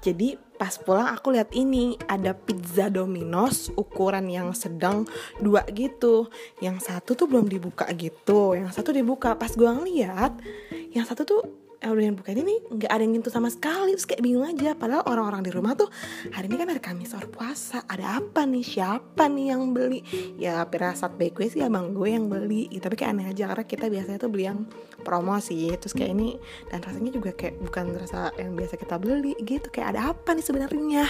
jadi pas pulang aku lihat ini ada pizza Domino's ukuran yang sedang dua gitu. Yang satu tuh belum dibuka gitu. Yang satu dibuka. Pas gua ngeliat yang satu tuh yang buka ini nggak ada yang nyentuh sama sekali. Terus kayak bingung aja padahal orang-orang di rumah tuh hari ini kan hari Kamis or puasa. Ada apa nih? Siapa nih yang beli? Ya pirasat baik gue sih abang gue yang beli. Ya, tapi kayak aneh aja karena kita biasanya tuh beli yang promosi. Terus kayak ini dan rasanya juga kayak bukan rasa yang biasa kita beli gitu. Kayak ada apa nih sebenarnya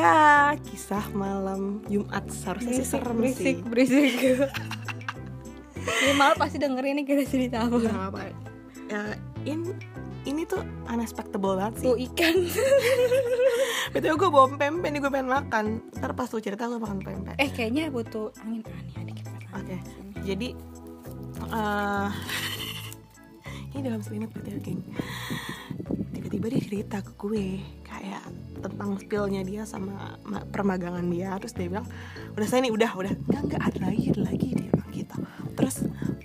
Ya, kisah malam Jumat seharusnya sih serem berisik, sih. berisik. Ini malah pasti dengerin nih kita cerita apa. Ya, apa? Ya, in, ini tuh unexpectable banget sih. Tuh ikan. Betul gue bawa pempek nih gue pengen makan. Ntar pas lu cerita gue makan pempek. Eh kayaknya butuh angin aneh dikit. Oke, jadi eh ini dalam selimut berarti ya, geng. Tiba-tiba dia cerita ke gue kayak tentang spillnya dia sama ma- permagangan dia. Terus dia bilang, udah saya nih, udah, udah. Enggak, enggak, ada lagi, ada lagi dia bilang gitu. Terus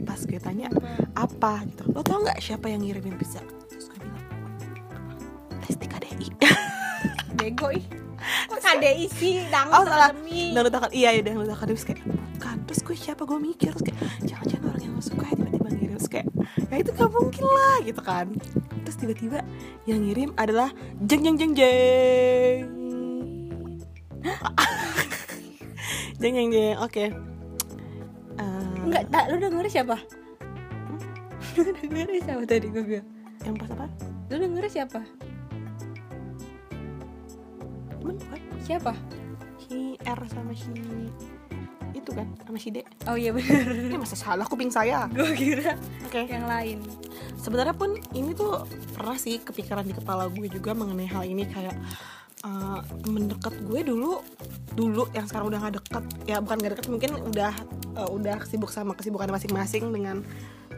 pas gue tanya, apa gitu. Lo tau nggak siapa yang ngirimin pizza? Terus gue bilang, Lesti KDI. Bego ih. Kok KDI sih? Dangdut Oh salah Academy. Dan letakkan Iya ya dan letakkan Terus kayak Bukan Terus gue siapa gue mikir Terus kayak Jangan-jangan orang yang suka ya Tiba-tiba ngirim Terus kayak Ya itu gak mungkin lah Gitu kan Terus tiba-tiba Yang ngirim adalah Jeng jeng jeng jeng Jeng jeng jeng Oke Eh, Enggak, tak, lu dengerin siapa? Lu dengerin siapa tadi gue bilang? Yang pas apa? Lu dengerin siapa? Temen bukan? Siapa? Si R sama si Itu kan Sama si D. Oh iya bener. Ini masa salah kuping saya. Gue kira Oke. yang lain. Sebenarnya pun ini tuh pernah sih kepikiran di kepala gue juga mengenai hal ini kayak uh, temen deket gue dulu dulu yang sekarang udah gak deket ya bukan gak deket mungkin udah uh, udah sibuk sama kesibukan masing-masing dengan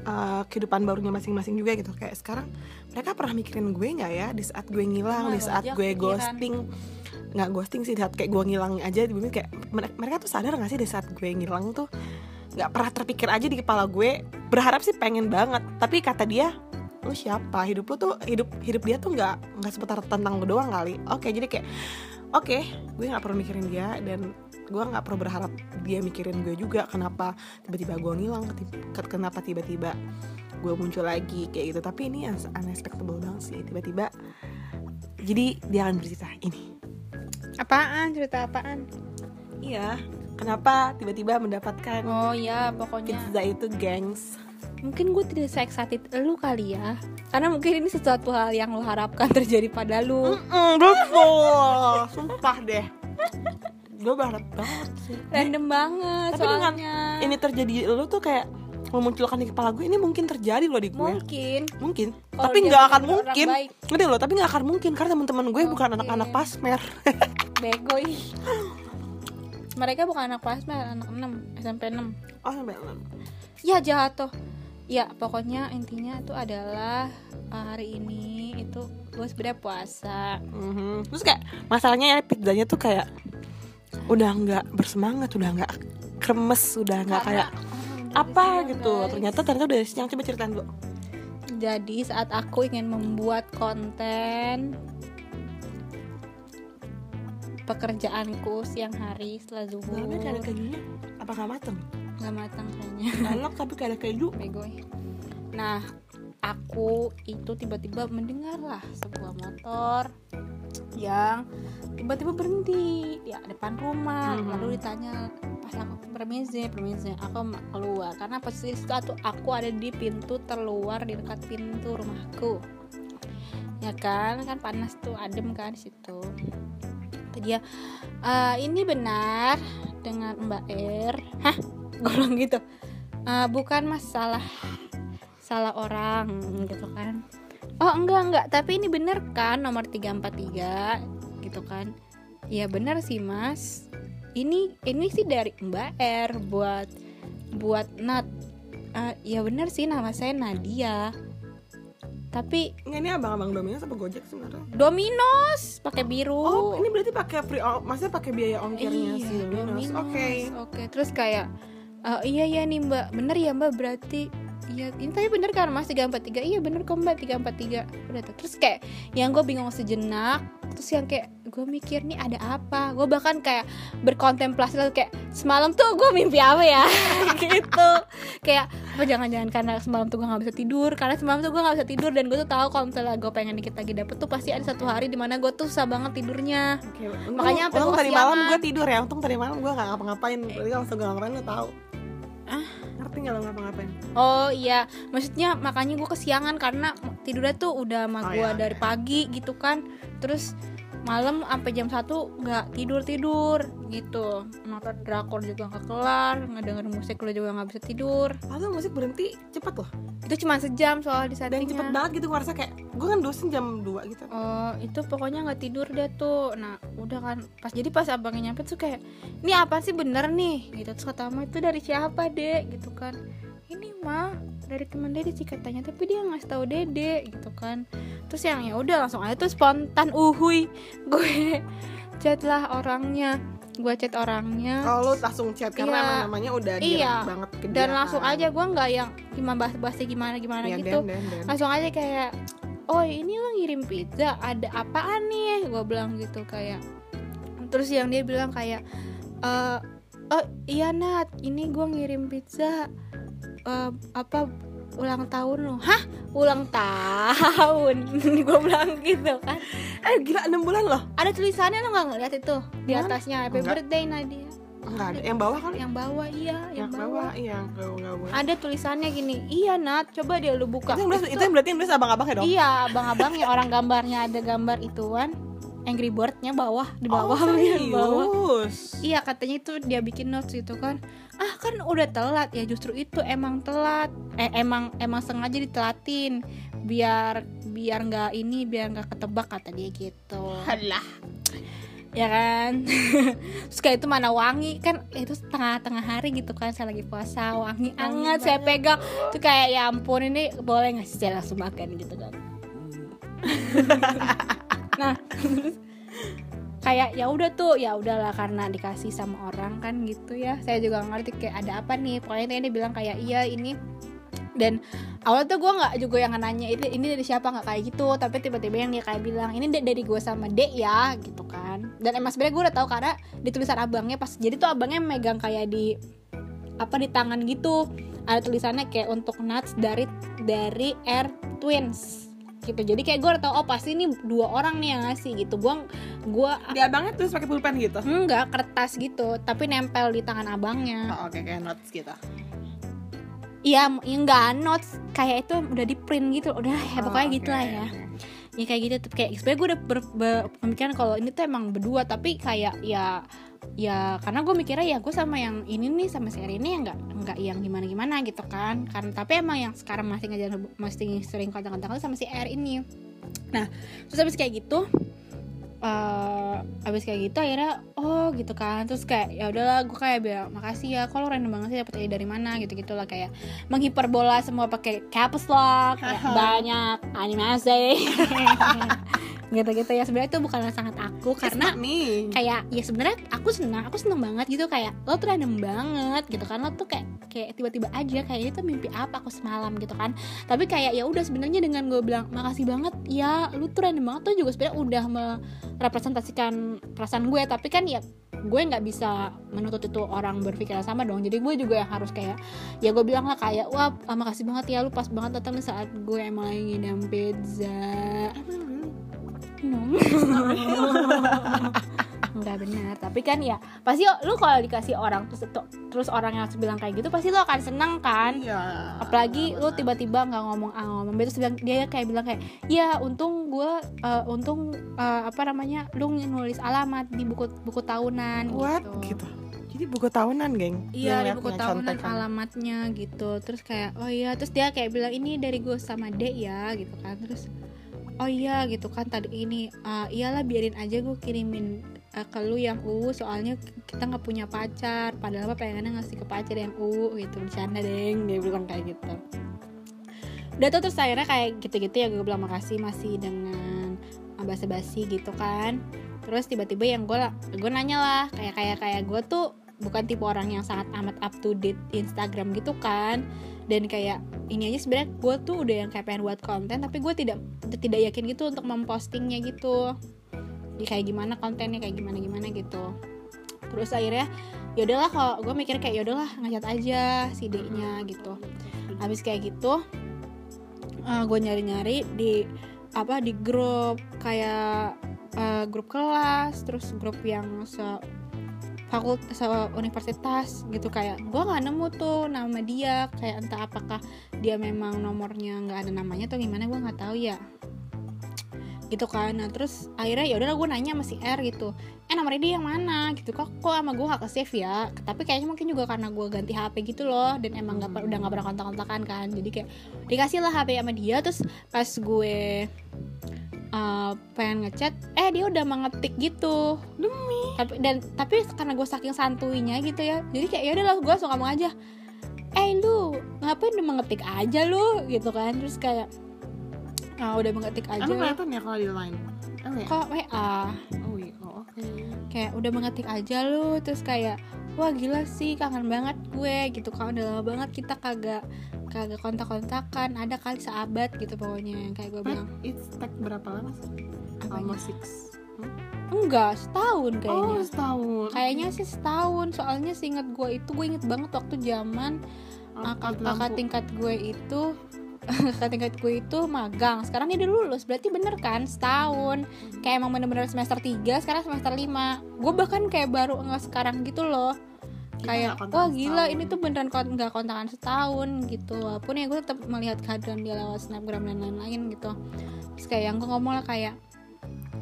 uh, kehidupan barunya masing-masing juga gitu. Kayak sekarang mereka pernah mikirin gue nggak ya? Di saat gue ngilang di Sama saat gue kepikiran. ghosting nggak ghosting sih saat kayak gue ngilang aja bumi kayak mere- mereka tuh sadar gak sih di saat gue ngilang tuh nggak pernah terpikir aja di kepala gue berharap sih pengen banget tapi kata dia lu siapa? Hidup lu tuh hidup hidup dia tuh nggak nggak seputar tentang lu doang kali. Oke jadi kayak oke gue nggak perlu mikirin dia dan gue nggak perlu berharap dia mikirin gue juga kenapa tiba-tiba gue ngilang kenapa tiba-tiba gue muncul lagi kayak gitu. Tapi ini yang unexpectable banget sih tiba-tiba jadi dia akan bercerita ini Apaan? Cerita apaan? iya kenapa tiba-tiba mendapatkan Oh iya pokoknya. pizza itu gengs? Mungkin gue tidak se excited lu kali ya. Karena mungkin ini sesuatu hal yang lo harapkan terjadi pada lu. Betul. Sumpah deh. Gue berharap banget sih. Random banget Tapi dengan soalnya. ini terjadi lu tuh kayak memunculkan di kepala gue ini mungkin terjadi loh di gue Mungkin. Mungkin. Kalau tapi nggak akan mungkin. ngerti loh tapi nggak akan mungkin karena teman-teman gue bukan Oke. anak-anak pasmer Bego ih. Mereka bukan anak kelas anak 6 SMP 6 oh sampai enam. Ya jatuh Ya pokoknya intinya itu adalah uh, hari ini itu gue sebenarnya puasa. Mhm. terus kayak masalahnya ya pizzanya tuh kayak udah nggak bersemangat udah nggak kremes udah nggak kayak Ah, apa siang, gitu. guys. ternyata ternyata udah siang. Coba ceritain dulu Jadi saat aku ingin membuat konten pekerjaanku siang hari setelah zuhur kayak ada kejunya apa nggak mateng nggak matang kayaknya enak tapi kayak ada keju bego ya. Nah, aku itu tiba-tiba mendengarlah sebuah motor yang tiba-tiba berhenti di depan rumah. Mhm. Lalu ditanya pas aku permisi, permisi, aku keluar karena posisi itu aku ada di pintu terluar di dekat pintu rumahku. Ya kan, kan panas tuh, adem kan situ. Kata dia, "Eh, ini benar dengan Mbak R. Hah? Gue bilang gitu. "Eh, bukan masalah salah orang gitu kan oh enggak enggak tapi ini bener kan nomor 343 gitu kan ya bener sih mas ini ini sih dari Mbak R buat buat Nat "Eh, ya bener sih nama saya Nadia tapi Nggak, ini abang-abang Domino's apa Gojek sebenarnya Domino's pakai biru. Oh, ini berarti pakai free, maksudnya pakai biaya ongkirnya iya si Domino's. Oke. oke. Terus kayak "Eh, iya iya nih mbak. Bener ya mbak? Berarti Iya, ini tapi bener kan mas? 343 Iya bener kok mbak. 343 Udah Terus kayak yang gue bingung sejenak Terus yang kayak gue mikir nih ada apa? Gue bahkan kayak berkontemplasi lalu kayak Semalam tuh gue mimpi apa ya? Gitu. Kayak apa jangan-jangan karena semalam tuh gue gak bisa tidur Karena semalam tuh gue gak bisa tidur. Dan gue tuh tahu kalau misalnya gue pengen dikit lagi dapet tuh Pasti ada satu hari di mana gue tuh susah banget tidurnya. Untung- Makanya gua tadi malam gue tidur ya untung tadi malam gue gak ngapa-ngapain. Berarti kalau langsung ngapain lo tau Ah? ngerti gak lo ngapa-ngapain? Oh iya, maksudnya makanya gue kesiangan karena tidurnya tuh udah sama Oh, gue iya, dari iya. pagi gitu kan. Terus malam sampai jam 1 nggak tidur tidur gitu. Nonton drakor juga nggak kelar ngedenger musik lu juga nggak bisa tidur. Padahal musik berhenti cepet loh. Itu cuma sejam soal di Dan settingnya. cepet banget gitu gue ngerasa kayak Gue kan dosen jam 2 gitu. Oh itu pokoknya nggak tidur deh tuh. Nah udah kan Pas jadi pas abangnya nyampe tuh kayak Ini apa sih bener nih? Gitu. Terus kata itu dari siapa dek? Gitu kan. Ini mah dari teman dede sih katanya Tapi dia ngasih tahu dede gitu kan Terus yang ya udah langsung aja tuh spontan uhui Gue chat lah orangnya Gue chat orangnya Kalau lo langsung chat karena Iya. emang namanya udah Iya. banget ke dia Dan langsung kan. aja gue nggak yang Gimana bahas-bahasnya gimana gimana Iya, gitu den, den, den. langsung aja kayak oh ini lo ngirim pizza ada apaan nih gue bilang gitu kayak terus yang dia bilang kayak "Eh, oh iya Nat ini gue ngirim pizza eh, apa ulang tahun lo hah? Ulang tahun. Gue bilang gitu kan. Eh gila 6 bulan loh? Ada tulisannya lo nggak ngeliat itu? Di atasnya happy Enggak. birthday Nadia. Enggak ada Yang bawah kali. Yang bawah iya yang, Yang bawah, bawah Iya yang bawah nggak boleh ada tulisannya gini iya Nat coba dia lu buka. Itu yang, belas- itu yang berarti yang belas abang-abangnya dong. Iya, abang-abangnya orang gambarnya ada gambar ituan. Angry Bird-nya bawah di bawah oh, di bawah. Iya, katanya itu dia bikin notes itu kan. Ah, kan udah telat ya justru itu emang telat. Eh emang emang sengaja ditelatin biar biar nggak ini biar nggak ketebak kata dia gitu. Halah Ya kan? Terus kayak itu mana wangi kan itu tengah-tengah hari gitu kan saya lagi puasa wangi anget saya pegang tuh kayak ya ampun ini boleh nggak sih saya langsung makan gitu kan nah kayak ya udah tuh ya udahlah karena dikasih sama orang kan gitu ya. Saya juga ngerti kayak ada apa nih. Pokoknya dia bilang kayak iya ini dan awal tuh gue nggak juga yang nanya ini ini dari siapa? Nggak kayak gitu. Tapi tiba-tiba yang dia kayak bilang ini da- dari gue sama dek ya gitu kan. Dan emang sebenarnya gue udah tahu karena di tulisan abangnya pas jadi tuh abangnya megang kayak di apa di tangan gitu. Ada tulisannya kayak untuk nuts dari dari Air Twins gitu. Jadi kayak gue udah tahu oh pasti ini dua orang nih yang ngasih gitu. Gue gue Di abangnya terus pakai pulpen gitu? Enggak kertas gitu. Tapi nempel di tangan abangnya. Oh, Oke kayak notes gitu. Iya, ya enggak notes. Kayak itu udah di print gitu, udah ya Oh, pokoknya oke. gitu lah ya. Ya kayak gitu. Kayak sebenarnya gue udah ber- berpemikiran kalau ini tuh emang berdua. Tapi kayak ya ya karena gue mikirnya ya gue sama yang ini nih sama si ini ya nggak nggak yang gimana gimana gitu kan. Karena tapi emang yang sekarang masih ngajar masih sering kontak-kontak sama si R ini nah terus habis kayak gitu eh habis kayak gitu akhirnya oh gitu kan. Terus kayak ya udahlah gue kayak bilang makasih ya kalau random banget sih dapet ide dari mana? Gitu gitulah kayak menghiperbola semua pakai caps lock kayak banyak animasi gitu-gitu ya. Sebenarnya itu bukan sangat aku karena kayak ya sebenarnya aku senang aku seneng banget gitu. Kayak lo tuh random banget gitu kan. Lo tuh kayak kayak tiba-tiba aja kayak itu mimpi apa? Aku semalam gitu kan. Tapi kayak ya udah sebenarnya dengan gue bilang makasih banget ya lu tuh random banget. Tuh juga sebenarnya udah merepresentasikan perasaan gue. Tapi kan ya gue nggak bisa menuntut itu orang berpikiran sama dong. Jadi gue juga yang harus kayak ya gue bilang lah kayak wah ah, makasih banget ya lu pas banget datang di saat gue emang lagi ngidam pizza No. Enggak benar, tapi kan ya pasti lu kalau dikasih orang terus terus orang yang bilang kayak gitu pasti lu akan senang kan? Iya Apalagi lu tiba-tiba nggak ngomong A ngomong terus bilang dia kayak bilang kayak ya untung gue untung eh, apa namanya lu nulis alamat di buku buku tahunan What? gitu. Gitu Jadi buku tahunan geng Iya di buku tahunan contekan. alamatnya gitu Terus kayak oh iya Terus dia kayak bilang ini dari gue sama Dek ya gitu kan Terus oh iya gitu kan tadi ini "Ah, iyalah biarin aja gue kirimin eh, ke lu yang UU soalnya kita nggak punya pacar. Padahal apa pengennya ngasih ke pacar yang UU gitu bercanda deng dia bilang kayak gitu. Udah tuh terus akhirnya kayak gitu-gitu ya gue bilang makasih masih dengan basa-basi gitu kan. Terus tiba-tiba yang gue gue nanya lah kayak kayak kayak gue tuh bukan tipe orang yang sangat amat up to date Instagram gitu kan. Dan kayak ini aja sebenarnya gue tuh udah yang kayak pengen buat konten tapi gue tidak tidak yakin gitu untuk mempostingnya gitu. Ya kayak gimana kontennya kayak gimana gimana gitu. Terus akhirnya ya udahlah kalau gue mikir kayak ya udahlah ngacat aja si D-nya gitu. Habis kayak gitu uh, gue nyari-nyari di apa di grup kayak uh, grup kelas terus grup yang fakultas universitas gitu kayak gue nggak nemu tuh nama dia kayak entah apakah dia memang nomornya nggak ada namanya atau gimana gue nggak tahu ya. Gitu kan. Nah terus akhirnya ya udah gue nanya sama si R gitu eh nomor dia yang mana? Gitu kok kok sama gue gak ke save ya? Tapi kayaknya mungkin juga karena gue ganti HP gitu loh dan emang gak, udah gak pernah kontak-kontakan kan. Jadi kayak dikasih lah HP sama dia terus pas gue uh, pengen ngechat eh dia udah mengetik gitu. Demi. Tapi dan tapi karena gue saking santuinya gitu ya jadi kayak ya udah lah gue langsung ngomong aja. Eh lu ngapain udah mengetik aja lu? Gitu kan terus kayak ah, udah mengetik aja. emang kelihatan ya kalau di line? Ya? Kok WA oh iya oh, oke. Kayak udah mengetik aja lu terus kayak wah gila sih kangen banget gue gitu kan udah lama banget kita kagak kagak kontak-kontakan. Ada kali sahabat gitu pokoknya kayak gue bilang. It's tag berapa lama sih? Almost six. Enggak setahun kayaknya. Oh setahun. Kayaknya sih setahun. Soalnya seinget gue itu gue inget banget waktu zaman kakak tingkat gue itu tingkat gue itu magang. Sekarang dia udah lulus berarti bener kan? Setahun. Kayak emang bener-bener semester 3 sekarang semester 5 gue bahkan kayak baru nggak sekarang gitu loh. Kayak wah gila setahun. ini tuh beneran kon nggak kontakan setahun gitu. Walaupun ya gue tetap melihat kehadiran dia lewat snapgram dan lain-lain gitu. Terus kayak yang gue ngomong lah kayak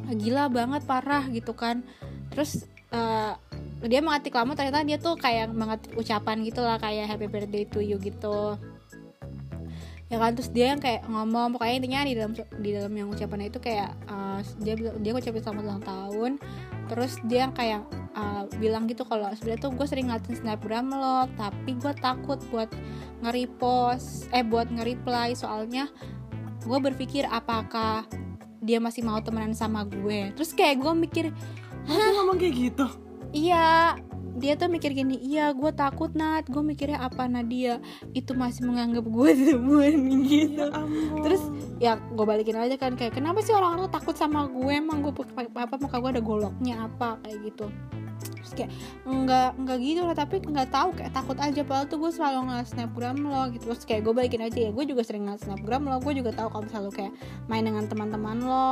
"Ah, gila banget parah gitu kan. Terus eh, dia mengetik lama ternyata dia tuh kayak mengetik ucapan gitu lah kayak happy birthday to you gitu ya kan terus dia yang kayak ngomong pokoknya intinya di dalam di dalam yang ucapannya itu kayak uh, dia dia ngucapin selamat ulang tahun. Terus dia yang kayak uh, bilang gitu kalau sebenarnya tuh gue sering ngeliatin snapgram lo tapi gue takut buat nge-repost eh buat nge-reply. Soalnya gue berpikir apakah dia masih mau temenan sama gue. Terus kayak gue mikir Dia ngomong kayak gitu? Iya dia tuh mikir gini iya gue takut nat. Gue mikirnya apa Nadia? Itu masih menganggap gue teman gitu. Ya ampun. Terus ya gue balikin aja kan kayak kenapa sih orang-orang takut sama gue emang gue apa muka gue ada goloknya apa? Kayak gitu. Terus kayak enggak enggak gitu lah tapi nggak tahu kayak takut aja. Padahal tuh gue selalu ngeliat snapgram lo gitu. Terus kayak gue balikin aja ya gue juga sering ngeliat snapgram lo. Gue juga tahu kalau misalnya lo kayak main dengan teman-teman lo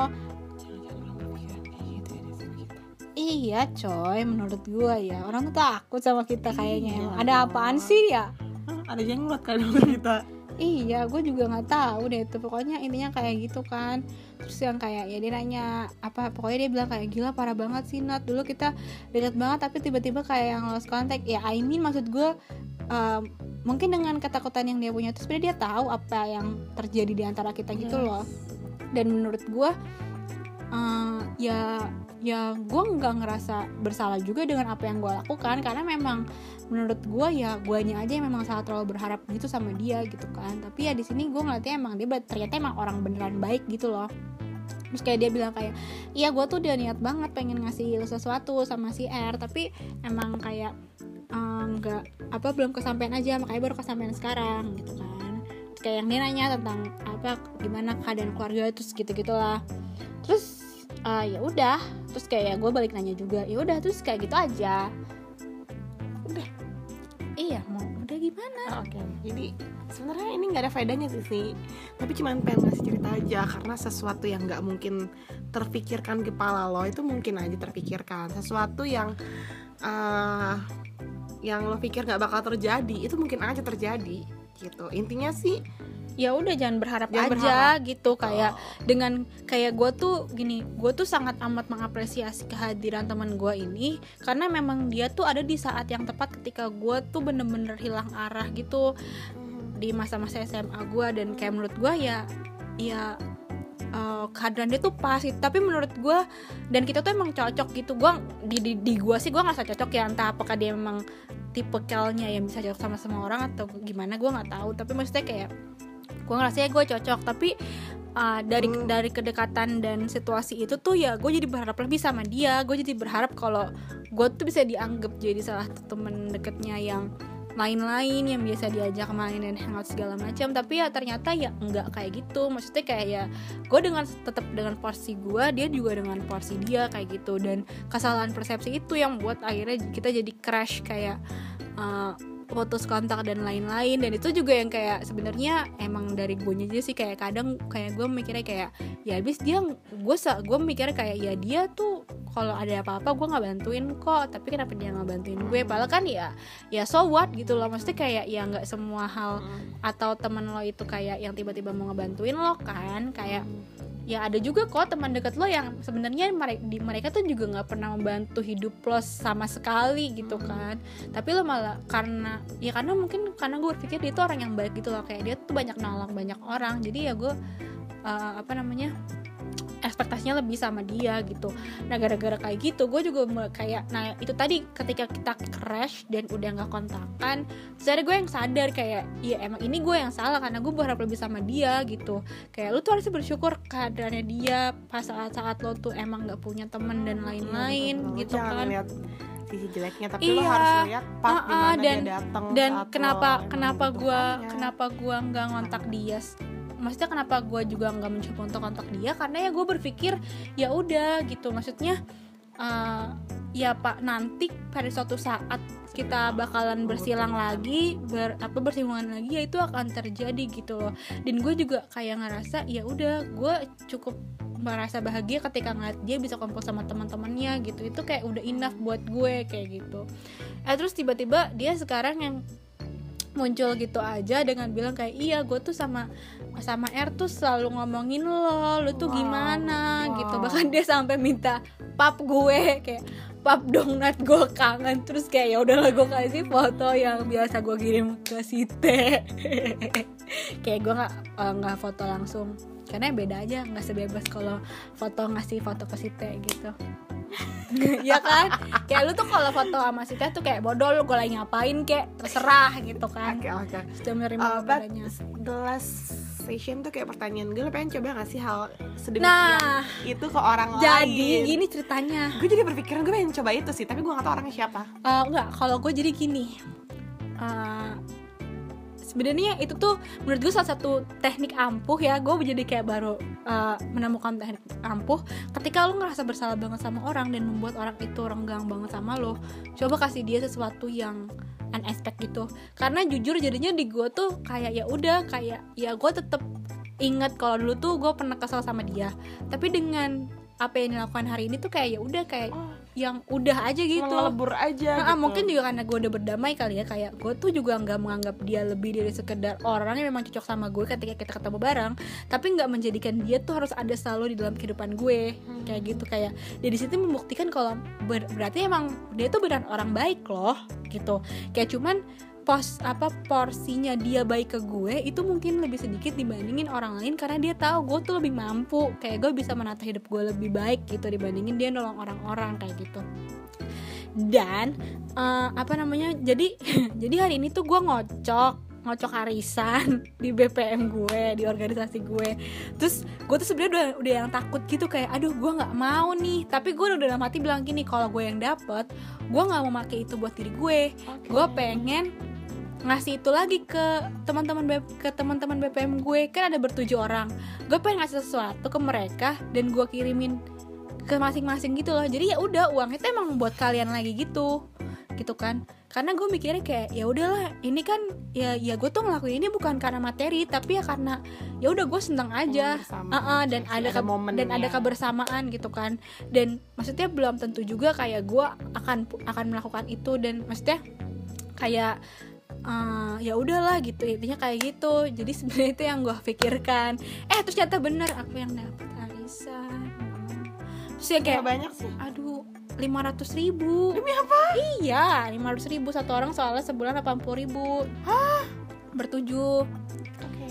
iya coy menurut gue ya orang tuh takut sama kita kayaknya Iya ada apaan sih ya ada jenglot kali sama kita Iya, gue juga nggak tahu deh itu. Pokoknya intinya kayak gitu kan. Terus yang kayak ya dia nanya apa? Pokoknya dia bilang kayak gila parah banget sih Nat. Dulu kita deket banget tapi tiba-tiba kayak yang lost contact. Ya I mean maksud gue um, mungkin dengan ketakutan yang dia punya terus sebenarnya dia tahu apa yang terjadi di antara kita gitu Yes. loh. Dan menurut gue uh, ya ya gue nggak ngerasa bersalah juga dengan apa yang gue lakukan karena memang menurut gue ya guanya aja yang memang salah terlalu berharap gitu sama dia gitu kan. Tapi ya di sini gue ngeliatnya emang dia ternyata emang orang beneran baik gitu loh. Terus kayak dia bilang kayak iya gue tuh dia niat banget pengen ngasih sesuatu sama si R tapi emang kayak eh, nggak apa belum kesampaian aja makanya baru kesampaian sekarang gitu kan. Kayak yang dia nanya tentang apa gimana keadaan keluarga terus gitu gitulah terus eh, ya udah. Terus kayak gue balik nanya juga ya udah terus kayak gitu aja. Udah. iya mau udah gimana? Ah, Oke, jadi sebenarnya ini nggak ada faedahnya sih sih, tapi cuman pengen ngasih cerita aja karena sesuatu yang nggak mungkin terpikirkan di kepala lo itu mungkin aja terpikirkan. Sesuatu yang eh yang lo pikir nggak bakal terjadi itu mungkin aja terjadi gitu. Intinya sih ya udah jangan berharap Jangan aja gitu. Kayak oh, dengan kayak gue tuh gini gue tuh sangat amat mengapresiasi kehadiran teman gue ini karena memang dia tuh ada di saat yang tepat ketika gue tuh bener-bener hilang arah gitu di masa-masa SMA gue dan kayak menurut gue ya ya eh, kehadiran dia tuh pas gitu. tapi menurut gue dan kita tuh emang cocok gitu. Gue di di, di gue sih gue ngerasa cocok ya. Entah apakah dia memang tipe kelnya yang bisa cocok sama semua orang atau gimana gue nggak tahu. Tapi maksudnya kayak gue ngerasa gue cocok tapi uh, dari dari kedekatan dan situasi itu tuh ya gue jadi berharap lebih sama dia. Gue jadi berharap kalau gue tuh bisa dianggap jadi salah satu temen deketnya yang lain-lain yang biasa diajak main dan hangout segala macam. Tapi ya ternyata ya enggak kayak gitu. Maksudnya kayak ya gue dengan tetap dengan porsi gue dia juga dengan porsi dia kayak gitu. Dan kesalahan persepsi itu yang buat akhirnya kita jadi crash kayak uh, putus kontak dan lain-lain. Dan itu juga yang kayak sebenarnya emang dari gue aja sih. Kayak kadang kayak gue mikirnya kayak ya habis dia gue gue mikirnya kayak ya dia tuh kalau ada apa-apa gue nggak bantuin kok. Tapi kenapa dia nggak bantuin gue? Padahal kan ya ya so what gitu loh. Maksudnya kayak ya nggak semua hal atau teman lo itu kayak yang tiba-tiba mau ngebantuin lo kan. Kayak ya ada juga kok teman dekat lo yang sebenarnya di mereka tuh juga nggak pernah membantu hidup lo sama sekali gitu kan. Tapi lo malah karena ya karena mungkin karena gue berpikir dia tuh orang yang baik gitu loh. Kayak dia tuh banyak nolong banyak orang. Jadi ya gue uh, apa namanya ekspektasinya lebih sama dia gitu. Nah gara-gara kayak gitu gue juga kayak nah itu tadi ketika kita crash dan udah nggak kontakan jadi gue yang sadar kayak ya emang ini gue yang salah karena gue berharap lebih sama dia gitu. Kayak lu tuh harus bersyukur keadaannya dia pas saat-saat lo tuh emang nggak punya temen dan lain-lain iya, gitu kan. sisi jeleknya tapi iya, lo harus lihat part uh, uh, dan, dia datang dan kenapa kenapa gue kenapa gue nggak ngontak dia maksudnya kenapa gue juga nggak mencoba untuk kontak dia? Karena ya gue berpikir ya udah gitu. Maksudnya uh, ya pak nanti pada suatu saat kita bakalan bersilang lagi ber apa bersinggungan lagi ya itu akan terjadi gitu loh. Dan gue juga kayak ngerasa ya udah gue cukup merasa bahagia ketika ngeliat dia bisa kumpul sama teman-temannya gitu. Itu kayak udah enough buat gue kayak gitu. Eh terus tiba-tiba dia sekarang yang muncul gitu aja dengan bilang kayak iya gue tuh sama sama R tuh selalu ngomongin lo lo tuh wow, gimana wow. gitu. Bahkan dia sampai minta pap gue kayak pap dong nat gue kangen. Terus kayak ya udahlah gue kasih foto yang biasa gue kirim ke Site kayak gue nggak eh, nggak uh, foto langsung. Karena beda aja nggak sebebas kalau foto ngasih foto ke Site gitu ya kan? Kayak lu tuh kalau foto sama si teh tuh kayak bodoh lu gue lagi ngapain kayak terserah gitu kan. Oke oke. Sudah menerima uh, the last session tuh kayak pertanyaan gue lo pengen coba gak sih hal sedemikian? Nah, itu ke orang jadi, lain. jadi gini ceritanya. Gue jadi berpikiran gue pengen coba itu sih tapi gue gak tau orangnya siapa. Uh, enggak kalau gue jadi gini. Uh, sebenarnya itu tuh menurut gue salah satu teknik ampuh ya. Gue jadi kayak baru uh, menemukan teknik ampuh ketika lo ngerasa bersalah banget sama orang dan membuat orang itu renggang banget sama lo coba kasih dia sesuatu yang unexpected gitu. Karena jujur jadinya di gue tuh kayak ya udah kayak ya gue tetep inget kalau dulu tuh gue pernah kesel sama dia. Tapi dengan apa yang dilakukan hari ini tuh kayak ya udah kayak oh, yang udah aja gitu lebur aja nah, gitu. mungkin juga karena gue udah berdamai kali ya kayak gue tuh juga nggak menganggap dia lebih dari sekedar orang yang memang cocok sama gue ketika kita ketemu bareng tapi nggak menjadikan dia tuh harus ada selalu di dalam kehidupan gue hmm. kayak gitu kayak dia di situ membuktikan kalau ber berarti emang dia tuh benar orang baik loh gitu kayak cuman pos apa porsinya dia baik ke gue itu mungkin lebih sedikit dibandingin orang lain karena dia tahu gue tuh lebih mampu. Kayak gue bisa menata hidup gue lebih baik gitu dibandingin dia nolong orang-orang kayak gitu. Dan uh, apa namanya jadi jadi hari ini tuh gue ngocok ngocok arisan di BPM gue di organisasi gue. Terus gue tuh sebenarnya udah udah yang takut gitu kayak aduh gue nggak mau nih. Tapi gue udah dalam hati bilang gini kalau gue yang dapet gue nggak mau pakai itu buat diri gue. Okay. gue pengen ngasih itu lagi ke teman-teman ke teman-teman BPM gue. Kan ada bertujuh orang. Gue pengen ngasih sesuatu ke mereka dan gue kirimin ke masing-masing gitu loh. Jadi ya udah uang itu emang buat kalian lagi gitu. Gitu kan. Karena gue mikirnya kayak ya udahlah ini kan ya ya gue tuh ngelakuin ini bukan karena materi tapi ya karena ya udah gue seneng aja. uh -uh, dan ada, ada dan ada kebersamaan gitu kan. Dan maksudnya belum tentu juga kayak gue akan akan melakukan itu. Dan maksudnya kayak uh, ya udahlah gitu intinya kayak gitu. Jadi sebenarnya itu yang gue pikirkan. Eh terus ternyata bener aku yang dapet arisan. Terus ya kayak banyak sih. aduh lima ratus ribu. Demi apa? Iya lima ratus ribu satu orang soalnya sebulan delapan puluh ribu. Hah? Bertujuh. Oke.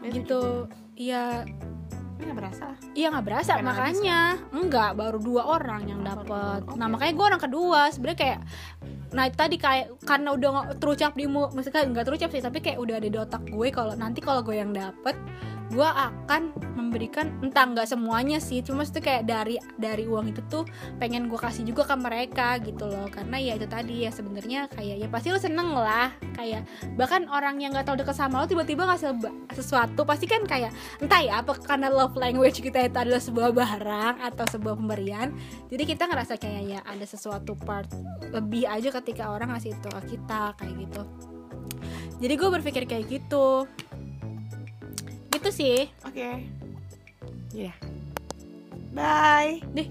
Okay. gitu. Iya. Nggak berasa iya nggak berasa. Makanya enggak baru dua orang yang dapet. okay. nah makanya gue orang kedua. Sebenarnya kayak nah tadi kayak karena udah terucap di mu maksudnya nggak terucap sih tapi kayak udah ada di otak gue kalau nanti kalau gue yang dapet gue akan memberikan entah nggak semuanya sih cuma itu kayak dari dari uang itu tuh pengen gue kasih juga ke mereka gitu loh. Karena ya itu tadi ya sebenarnya kayak ya pasti lo seneng lah. Kayak bahkan orang yang nggak tahu deket sama lo tiba-tiba ngasih sesuatu pasti kan kayak entah ya apa karena love language kita itu adalah sebuah barang atau sebuah pemberian jadi kita ngerasa kayak ya ada sesuatu part lebih aja ketika orang ngasih itu ke kita kayak gitu. Jadi gue berpikir kayak gitu gitu sih Oke. Ya. Bye. deh